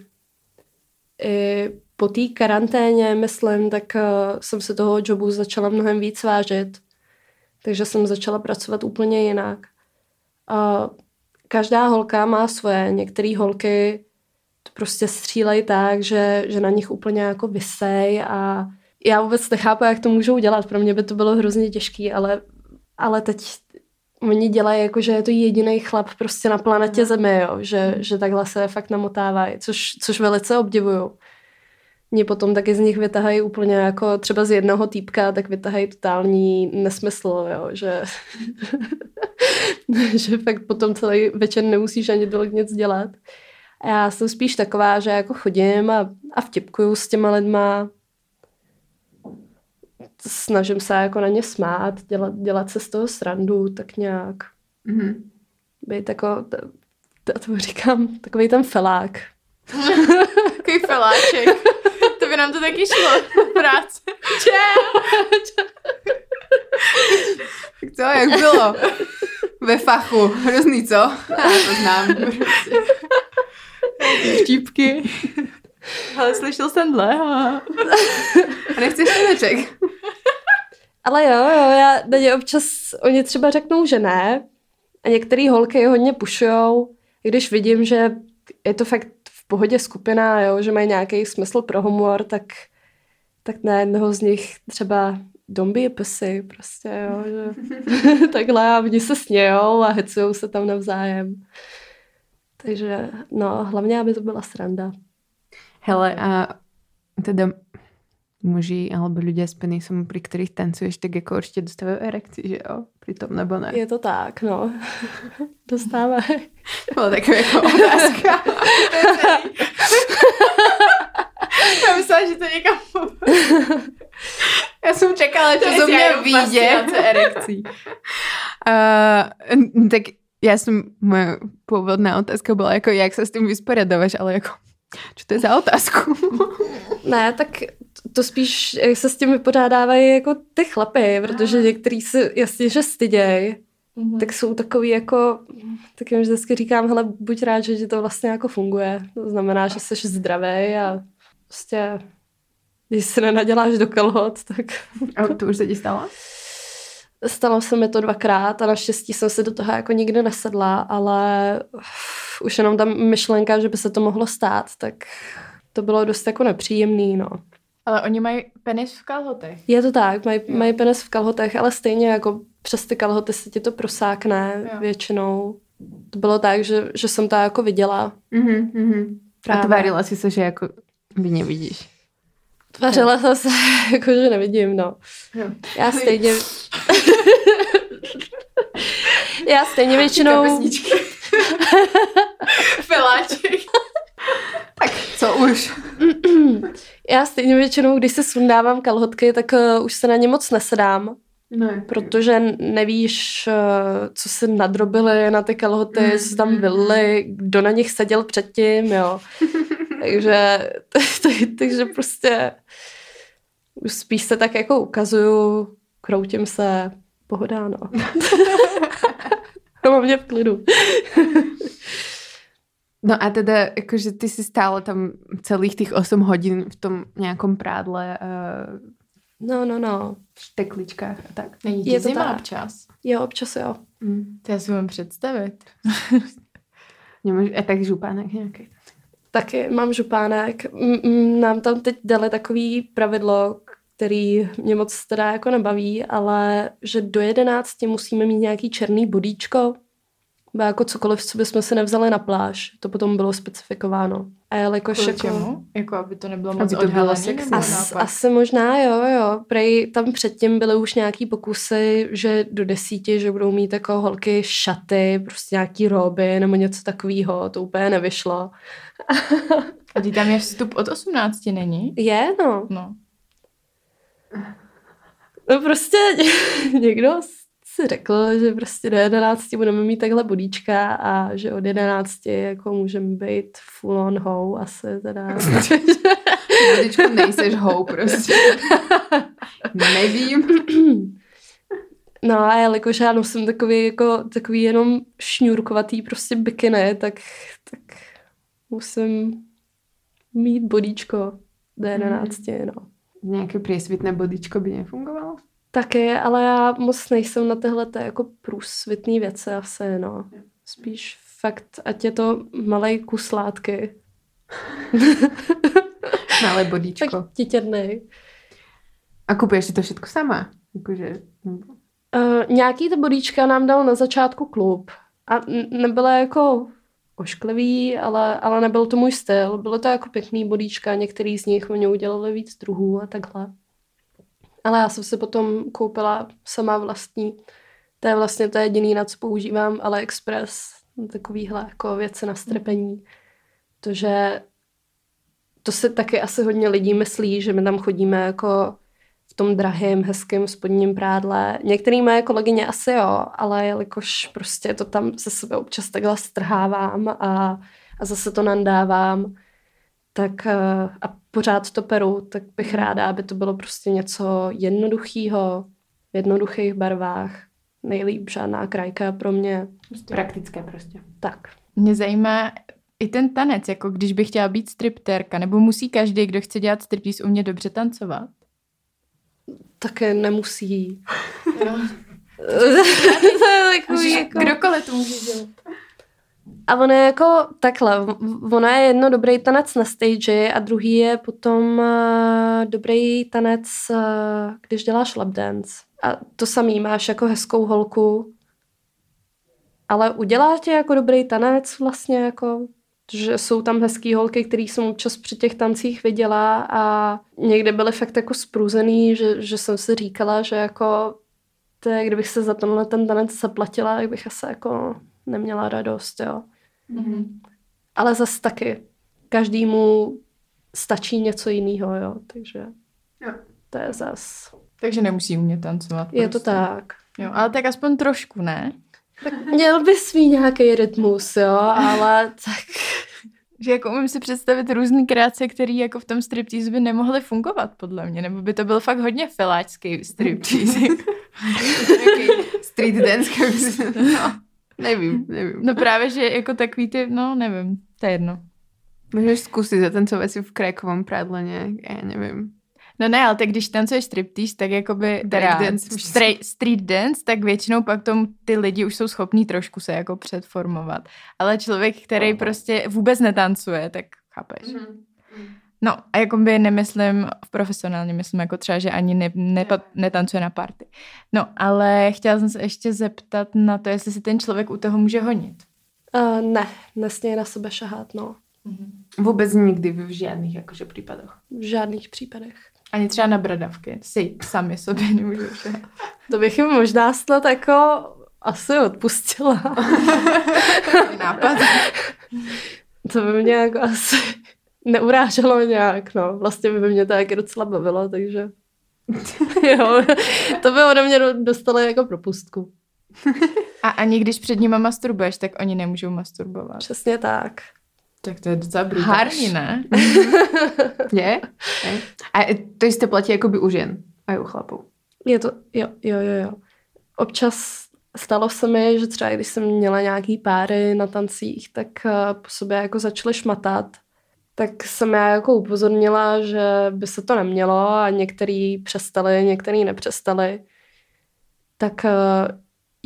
I po té karanténě, myslím, tak uh, jsem se toho jobu začala mnohem víc vážit. Takže jsem začala pracovat úplně jinak. Uh, každá holka má svoje. Některé holky to prostě střílejí tak, že, že na nich úplně jako vysej a já vůbec nechápu, jak to můžou dělat. Pro mě by to bylo hrozně těžké, ale, ale teď oni dělají jako, že je to jediný chlap prostě na planetě Zemi, jo? Že, že takhle se fakt namotávají, což, což velice obdivuju mě potom taky z nich vytahají úplně jako třeba z jednoho týpka, tak vytahají totální nesmysl, jo, že, že fakt potom celý večer nemusíš ani tolik nic dělat. A já jsem spíš taková, že jako chodím a, a vtipkuju s těma lidma, snažím se jako na ně smát, dělat, dělat se z toho srandu, tak nějak. Mm-hmm. Být jako, to, to, to říkám, takový ten felák. Takový feláček nám to taky šlo. Práce. Tak co, jak bylo? Ve fachu. Hrozný, co? Já to znám. Vtípky. Ale slyšel jsem dle. A nechceš štěneček? Ale jo, jo, já na ně občas, oni třeba řeknou, že ne. A některé holky hodně pušujou. Když vidím, že je to fakt v pohodě skupina, jo, že mají nějaký smysl pro humor, tak, tak na jednoho z nich třeba be a pussy, prostě, jo, že takhle a oni se snějou a hecujou se tam navzájem. Takže, no, hlavně, aby to byla sranda. Hele, a teda muži alebo ľudia s penisom, pri ktorých tancuješ, tak jako určitě dostávají erekci, že jo? Pritom, nebo ne? Je to tak, no. Dostávají. Byla taková jako otázka. Já myslela, že to někam... Já jsem čekala, že to mě vidět. erekcí. Uh, tak já jsem, moje původná otázka byla jako, jak se s tím vysporiadáváš, ale jako, co to je za otázku? ne, tak to spíš, jak se s tím vypořádávají jako ty chlapy, protože některý se jasně, že styděj, mm-hmm. tak jsou takový jako, tak jim vždycky říkám, hele, buď rád, že ti to vlastně jako funguje. To znamená, že jsi zdravý a prostě, když se nenaděláš do kalhot, tak... A to už se ti stalo? Stalo se mi to dvakrát a naštěstí jsem se do toho jako nikdy nesedla, ale už jenom ta myšlenka, že by se to mohlo stát, tak to bylo dost jako nepříjemný, no. Ale oni mají penis v kalhotech. Je to tak, mají, mají penis v kalhotech, ale stejně jako přes ty kalhoty se ti to prosákne jo. většinou. To bylo tak, že, že jsem to jako viděla. Mm-hmm. A tvárila si se, že jako vy nevidíš. Tvařila jsem se, jako že nevidím, no. Jo. Já stejně... Já stejně většinou... Feláček. tak co už? Já stejně většinou, když se sundávám kalhotky, tak uh, už se na ně moc nesedám. Ne. Protože nevíš, uh, co se nadrobili na ty kalhoty, mm. co tam byly, kdo na nich seděl předtím, jo. takže, takže prostě už spíš se tak jako ukazuju, kroutím se, pohoda, no. mám mě v klidu. No a teda, jakože ty si stále tam celých těch 8 hodin v tom nějakom prádle uh, No, no, no. V tekličkách a tak. Není je to zima tak. občas? Jo, občas jo. Mm. To já si mám představit. A tak župánek nějaký? Taky mám župánek. M- nám tam teď dali takový pravidlo, který mě moc teda jako nebaví, ale že do jedenácti musíme mít nějaký černý bodíčko, nebo jako cokoliv, co bychom si nevzali na pláž. To potom bylo specifikováno. A jelikož jako... Čemu? Jako aby to nebylo moc aby to bylo sexy, As, asi možná, jo, jo. Prej tam předtím byly už nějaký pokusy, že do desíti, že budou mít jako holky šaty, prostě nějaký roby nebo něco takového. To úplně nevyšlo. A ty tam je vstup od 18, není? Je, no. No. No prostě někdo si řekl, že prostě do 11 budeme mít takhle budíčka a že od 11 jako můžeme být full on hou asi teda. Budičku nejseš hou prostě. Nevím. No a jelikož já nosím takový, jako, takový jenom šňůrkovatý prostě bikiny, tak, tak musím mít bodíčko do 11, mm. no. Nějaké priesvitné bodíčko by nefungovalo? Taky, ale já moc nejsem na tyhle jako průsvitný věci asi, no. Spíš fakt, ať je to malý kus látky. Malé bodíčko. tak. A kupuješ si to všechno sama? Jakože... Uh, nějaký to bodíčka nám dal na začátku klub. A nebylo jako ošklivý, ale, ale nebyl to můj styl. Bylo to jako pěkný bodíčka, některý z nich mě udělali víc druhů a takhle. Ale já jsem si potom koupila sama vlastní. To je vlastně to jediný, na co používám AliExpress. Takovýhle jako věci na strepení. Protože to si taky asi hodně lidí myslí, že my tam chodíme jako v tom drahém, hezkém spodním prádle. Některý moje kolegyně asi jo, ale jelikož prostě to tam se sebe občas takhle strhávám a, a zase to nandávám, tak eh, a pořád to peru, tak bych ráda, aby to bylo prostě něco jednoduchého, v jednoduchých barvách. Nejlíp žádná krajka pro mě. Praktické prostě. Tak. Mě zajímá i ten tanec, jako když bych chtěla být striptérka, nebo musí každý, kdo chce dělat striptease, umět dobře tancovat? Také nemusí. Jo. to je takový, jako... Kdokoliv to může dělat. A ono je jako takhle, ono je jedno dobrý tanec na stage a druhý je potom uh, dobrý tanec, uh, když děláš lap dance. A to samý, máš jako hezkou holku, ale udělá tě jako dobrý tanec vlastně jako, že jsou tam hezký holky, který jsem občas při těch tancích viděla a někdy byly fakt jako spruzený, že, že jsem si říkala, že jako to je, kdybych se za tenhle ten tanec zaplatila, tak bych asi jako neměla radost, jo. Mhm. Ale zas taky každému stačí něco jiného, jo, takže Jo. to je zas. Takže nemusí umět tancovat. Je to prostě. tak. Jo, ale tak aspoň trošku, ne? Měl bys mít nějaký rytmus, jo, ale tak Že jako umím si představit různé kreace, které jako v tom striptease by nemohly fungovat, podle mě. Nebo by to byl fakt hodně filáčský striptease. Street dance, no, nevím, nevím. no právě, že jako takový ty, no nevím, to je jedno. Můžeš zkusit zatancovat si v krajkovom prádle nějak, já nevím. No ne, ale tak když tancuješ striptease, tak jakoby teda co? stra- street dance, tak většinou pak tom ty lidi už jsou schopní trošku se jako předformovat. Ale člověk, který prostě vůbec netancuje, tak chápeš. No a jako by nemyslím profesionálně, myslím jako třeba, že ani ne, ne, netancuje na party. No, ale chtěla jsem se ještě zeptat na to, jestli si ten člověk u toho může honit. uh, ne, nesměj na sebe šahat, no. Vůbec nikdy v žádných jakože případoch. V žádných případech. Ani třeba na bradavky. Si sami sobě nemůžou šahat. To bych jim možná snad jako asi odpustila. Nápad. to by mě jako asi neuráželo nějak, no. Vlastně by mě to taky docela bavilo, takže jo, to by ode mě do- dostali jako propustku. A ani když před nima masturbuješ, tak oni nemůžou masturbovat. Přesně tak. Tak to je docela brutální, Harš. ne? Je? Je? A to jisté platí jakoby u žen a u chlapů. Je to, jo, jo, jo, jo. Občas stalo se mi, že třeba když jsem měla nějaký páry na tancích, tak eh, po sobě jako začaly šmatat. Tak jsem já jako upozornila, že by se to nemělo a některý přestali, některý nepřestali. Tak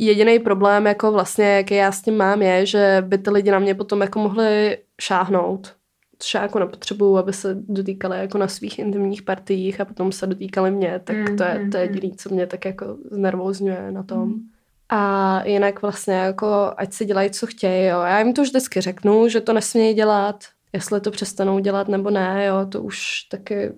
jediný problém, jako vlastně, jaký já s tím mám, je, že by ty lidi na mě potom jako mohli šáhnout. Což já jako nepotřebuju, aby se dotýkali jako na svých intimních partiích a potom se dotýkali mě, tak to je, to je jediný, co mě tak jako znervozňuje na tom. A jinak vlastně jako, ať si dělají, co chtějí, jo. Já jim to vždycky řeknu, že to nesmějí dělat, jestli to přestanou dělat nebo ne, jo, to už taky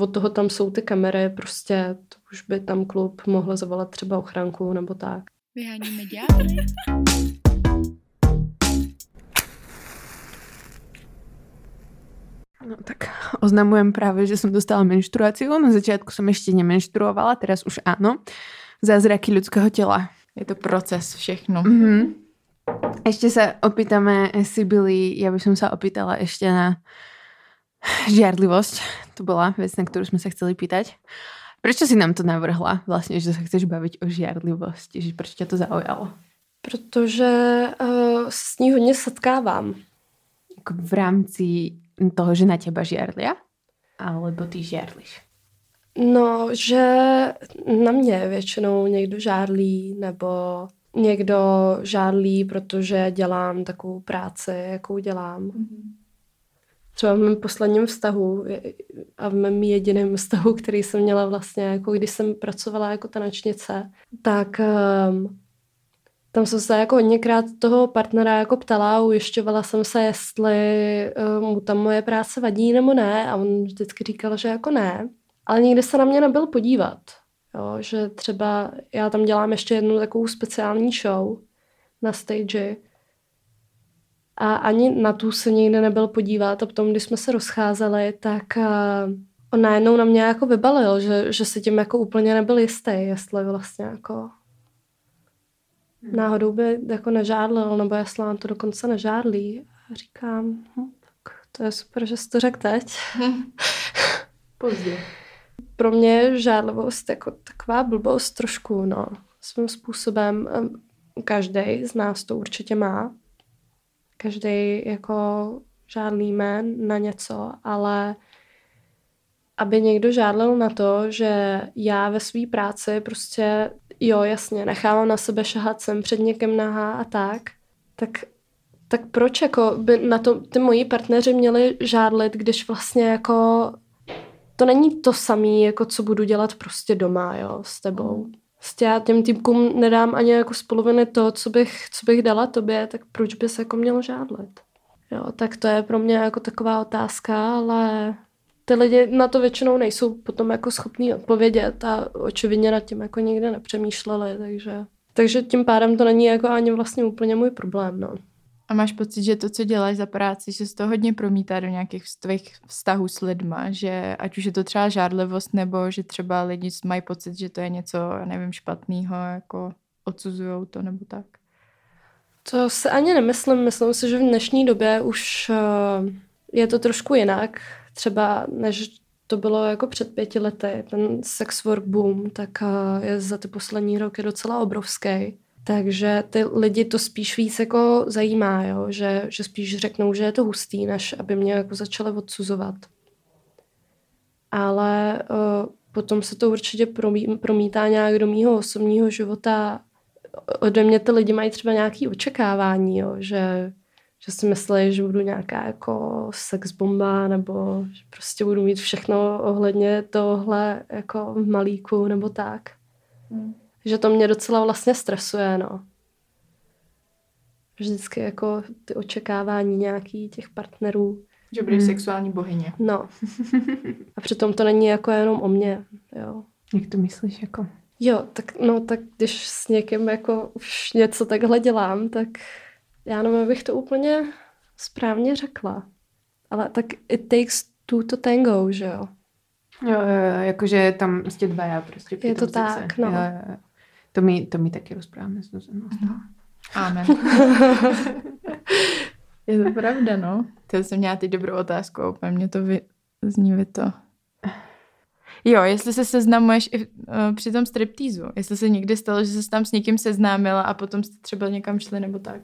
od toho tam jsou ty kamery, prostě to už by tam klub mohl zavolat třeba ochranku nebo tak. Vyháníme ďábly. No tak oznamujem práve, že som dostala menštruáciu. Na začiatku som ešte nemenštruovala, teraz už áno. Zázraky ľudského tela. Je to proces všechno. Mhm. Ešte sa opýtame Sibily, ja by som sa opýtala ešte na žiarlivosť. To bola vec, na ktorú sme sa chceli pýtať. Prečo si nám to navrhla vlastne, že sa chceš baviť o žiarlivosti? Že prečo ťa to zaujalo? Protože uh, s ní hodně setkávám. Ako v rámci toho, že na teba žiarlia? Alebo ty žiarliš? No, že na mě většinou někdo žádlí, nebo někdo žádlí, protože dělám takovou práci, jakou dělám. Třeba v mém posledním vztahu a v mém jediném vztahu, který jsem měla vlastně, jako když jsem pracovala jako tanečnice, tak um, tam jsem se jako hodněkrát toho partnera jako ptala, ujišťovala jsem se, jestli um, mu tam moje práce vadí nebo ne a on vždycky říkal, že jako ne. Ale nikdy se na mě nebyl podívat. Jo, že třeba já tam dělám ještě jednu takovou speciální show na stage a ani na tu se nikdy nebyl podívat a potom, když jsme se rozcházeli, tak uh, on najednou na mě jako vybalil, že, že si tím jako úplně nebyl jistý, jestli vlastně jako náhodou by jako nežádlil, nebo jestli nám to dokonce nežádlí. A říkám, hm, tak To je super, že jsi to řekl teď. Pozdě. Pro mě je žádlivost jako taková blbost trošku, no. Svým způsobem každý z nás to určitě má. Každý jako žádlíme na něco, ale aby někdo žádlil na to, že já ve své práci prostě, jo, jasně, nechávám na sebe šahat sem před někým nahá a tak, tak, tak proč jako by na to ty moji partneři měli žádlit, když vlastně jako to není to samé, jako co budu dělat prostě doma, jo, s tebou. Prostě já těm týpkům nedám ani jako z poloviny to, co bych, co bych dala tobě, tak proč by se jako měl žádlit? Jo, tak to je pro mě jako taková otázka, ale ty lidi na to většinou nejsou potom jako schopní odpovědět a očividně nad tím jako nikdy nepřemýšleli, takže, takže tím pádem to není jako ani vlastně úplně můj problém, no. A máš pocit, že to, co děláš za práci, že se to hodně promítá do nějakých tvých vztahů s lidma, že ať už je to třeba žádlivost, nebo že třeba lidi mají pocit, že to je něco, nevím, špatného, jako odsuzují to nebo tak? To se ani nemyslím. Myslím si, že v dnešní době už uh, je to trošku jinak. Třeba než to bylo jako před pěti lety, ten sex work boom, tak uh, je za ty poslední roky docela obrovský. Takže ty lidi to spíš víc jako zajímá, jo? Že, že spíš řeknou, že je to hustý, než aby mě jako začaly odsuzovat. Ale uh, potom se to určitě promí, promítá nějak do mýho osobního života. Ode mě ty lidi mají třeba nějaké očekávání, jo? Že, že si myslí, že budu nějaká jako sex bomba, nebo že prostě budu mít všechno ohledně tohle jako v malíku, nebo tak. Hmm že to mě docela vlastně stresuje, no. Vždycky jako ty očekávání nějaký těch partnerů. Že budeš hmm. sexuální bohyně. No. A přitom to není jako jenom o mně, jo. Jak to myslíš jako? Jo, tak no, tak když s někým jako už něco takhle dělám, tak já nevím, abych to úplně správně řekla. Ale tak it takes two to tango, že jo? Jo, jo, jo jakože tam jste dva já prostě. Je to tak, no. Jo, jo, jo. To mi, to mi taky rozpráváme s Zuzanou. No. Amen. je to pravda, no. To jsem měla teď dobrou otázku a úplně mě to vy, zní vy to. Jo, jestli se seznamuješ i uh, při tom striptýzu. Jestli se někdy stalo, že jsi tam s někým seznámila a potom jste třeba někam šli nebo tak.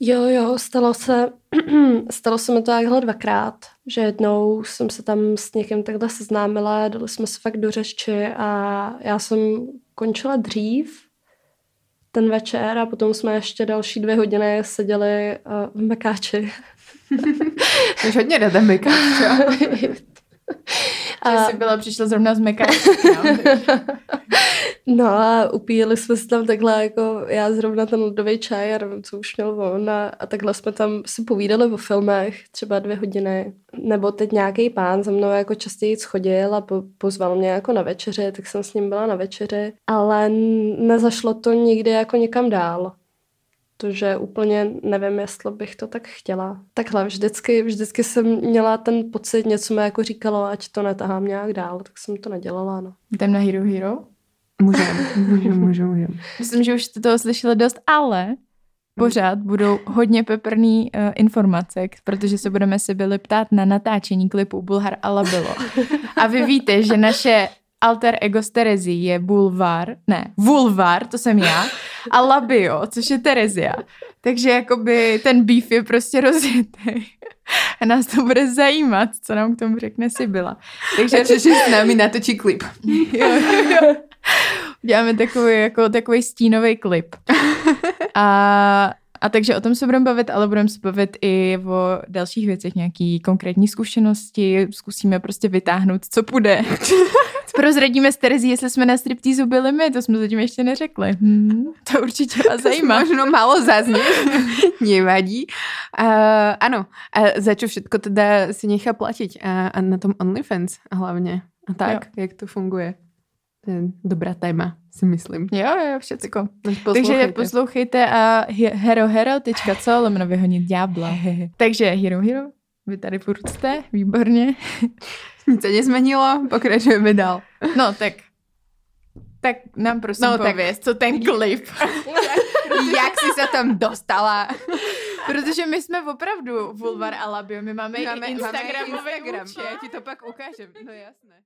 Jo, jo, stalo se, stalo se mi to takhle dvakrát, že jednou jsem se tam s někým takhle seznámila, dali jsme se fakt do řeči a já jsem končila dřív ten večer a potom jsme ještě další dvě hodiny seděli uh, v Mekáči. Už hodně ráda Mekáč, A... Že jsi byla, přišla zrovna z Mekáči. No a upíjeli jsme se tam takhle, jako já zrovna ten ledový čaj a nevím, co už měl on a, a takhle jsme tam si povídali o filmech třeba dvě hodiny. Nebo teď nějaký pán za mnou jako častěji schodil a po, pozval mě jako na večeři, tak jsem s ním byla na večeři, ale nezašlo to nikdy jako někam dál. Že úplně nevím, jestli bych to tak chtěla. Takhle, vždycky, vždycky jsem měla ten pocit, něco mi jako říkalo, ať to netahám nějak dál, tak jsem to nedělala, no. Jdem na Hero Hero? Můžem, můžem, můžem, můžem. Myslím, že už jste toho slyšeli dost, ale pořád budou hodně peprný uh, informace, protože se budeme se byli ptát na natáčení klipu Bulhar a Labilo. A vy víte, že naše alter ego z Terezy je Bulvar, ne, Vulvar, to jsem já, a Labio, což je Terezia. Takže jakoby ten beef je prostě rozjetý. A nás to bude zajímat, co nám k tomu řekne Sibila. Takže že s námi natočí klip. jo, jo. Děláme takový, jako, takový stínový klip. A, a takže o tom se budeme bavit, ale budeme se bavit i o dalších věcech, nějaký konkrétní zkušenosti, zkusíme prostě vytáhnout, co půjde. Prozradíme s Terezí, jestli jsme na striptýzu byli my, to jsme zatím ještě neřekli. Hmm, to určitě vás zajímá. Možno málo zazně, nevadí. Uh, ano, a za čo všetko teda si nechá platit a, a na tom OnlyFans hlavně. A tak, jo. jak to funguje dobrá téma, si myslím. Jo, jo, všecko. Takže poslouchejte a herohero.co lomeno vyhonit ďábla. Takže Hero Hero, vy tady furt jste, výborně. Nic se nezměnilo, pokračujeme dál. No, tak tak nám prosím no, pověz, tak... co ten klip. Jak jsi se tam dostala? Protože my jsme opravdu Vulvar a Labio, my máme, máme i Instagramový Instagram. účet. Já ti to pak ukážem, no jasné.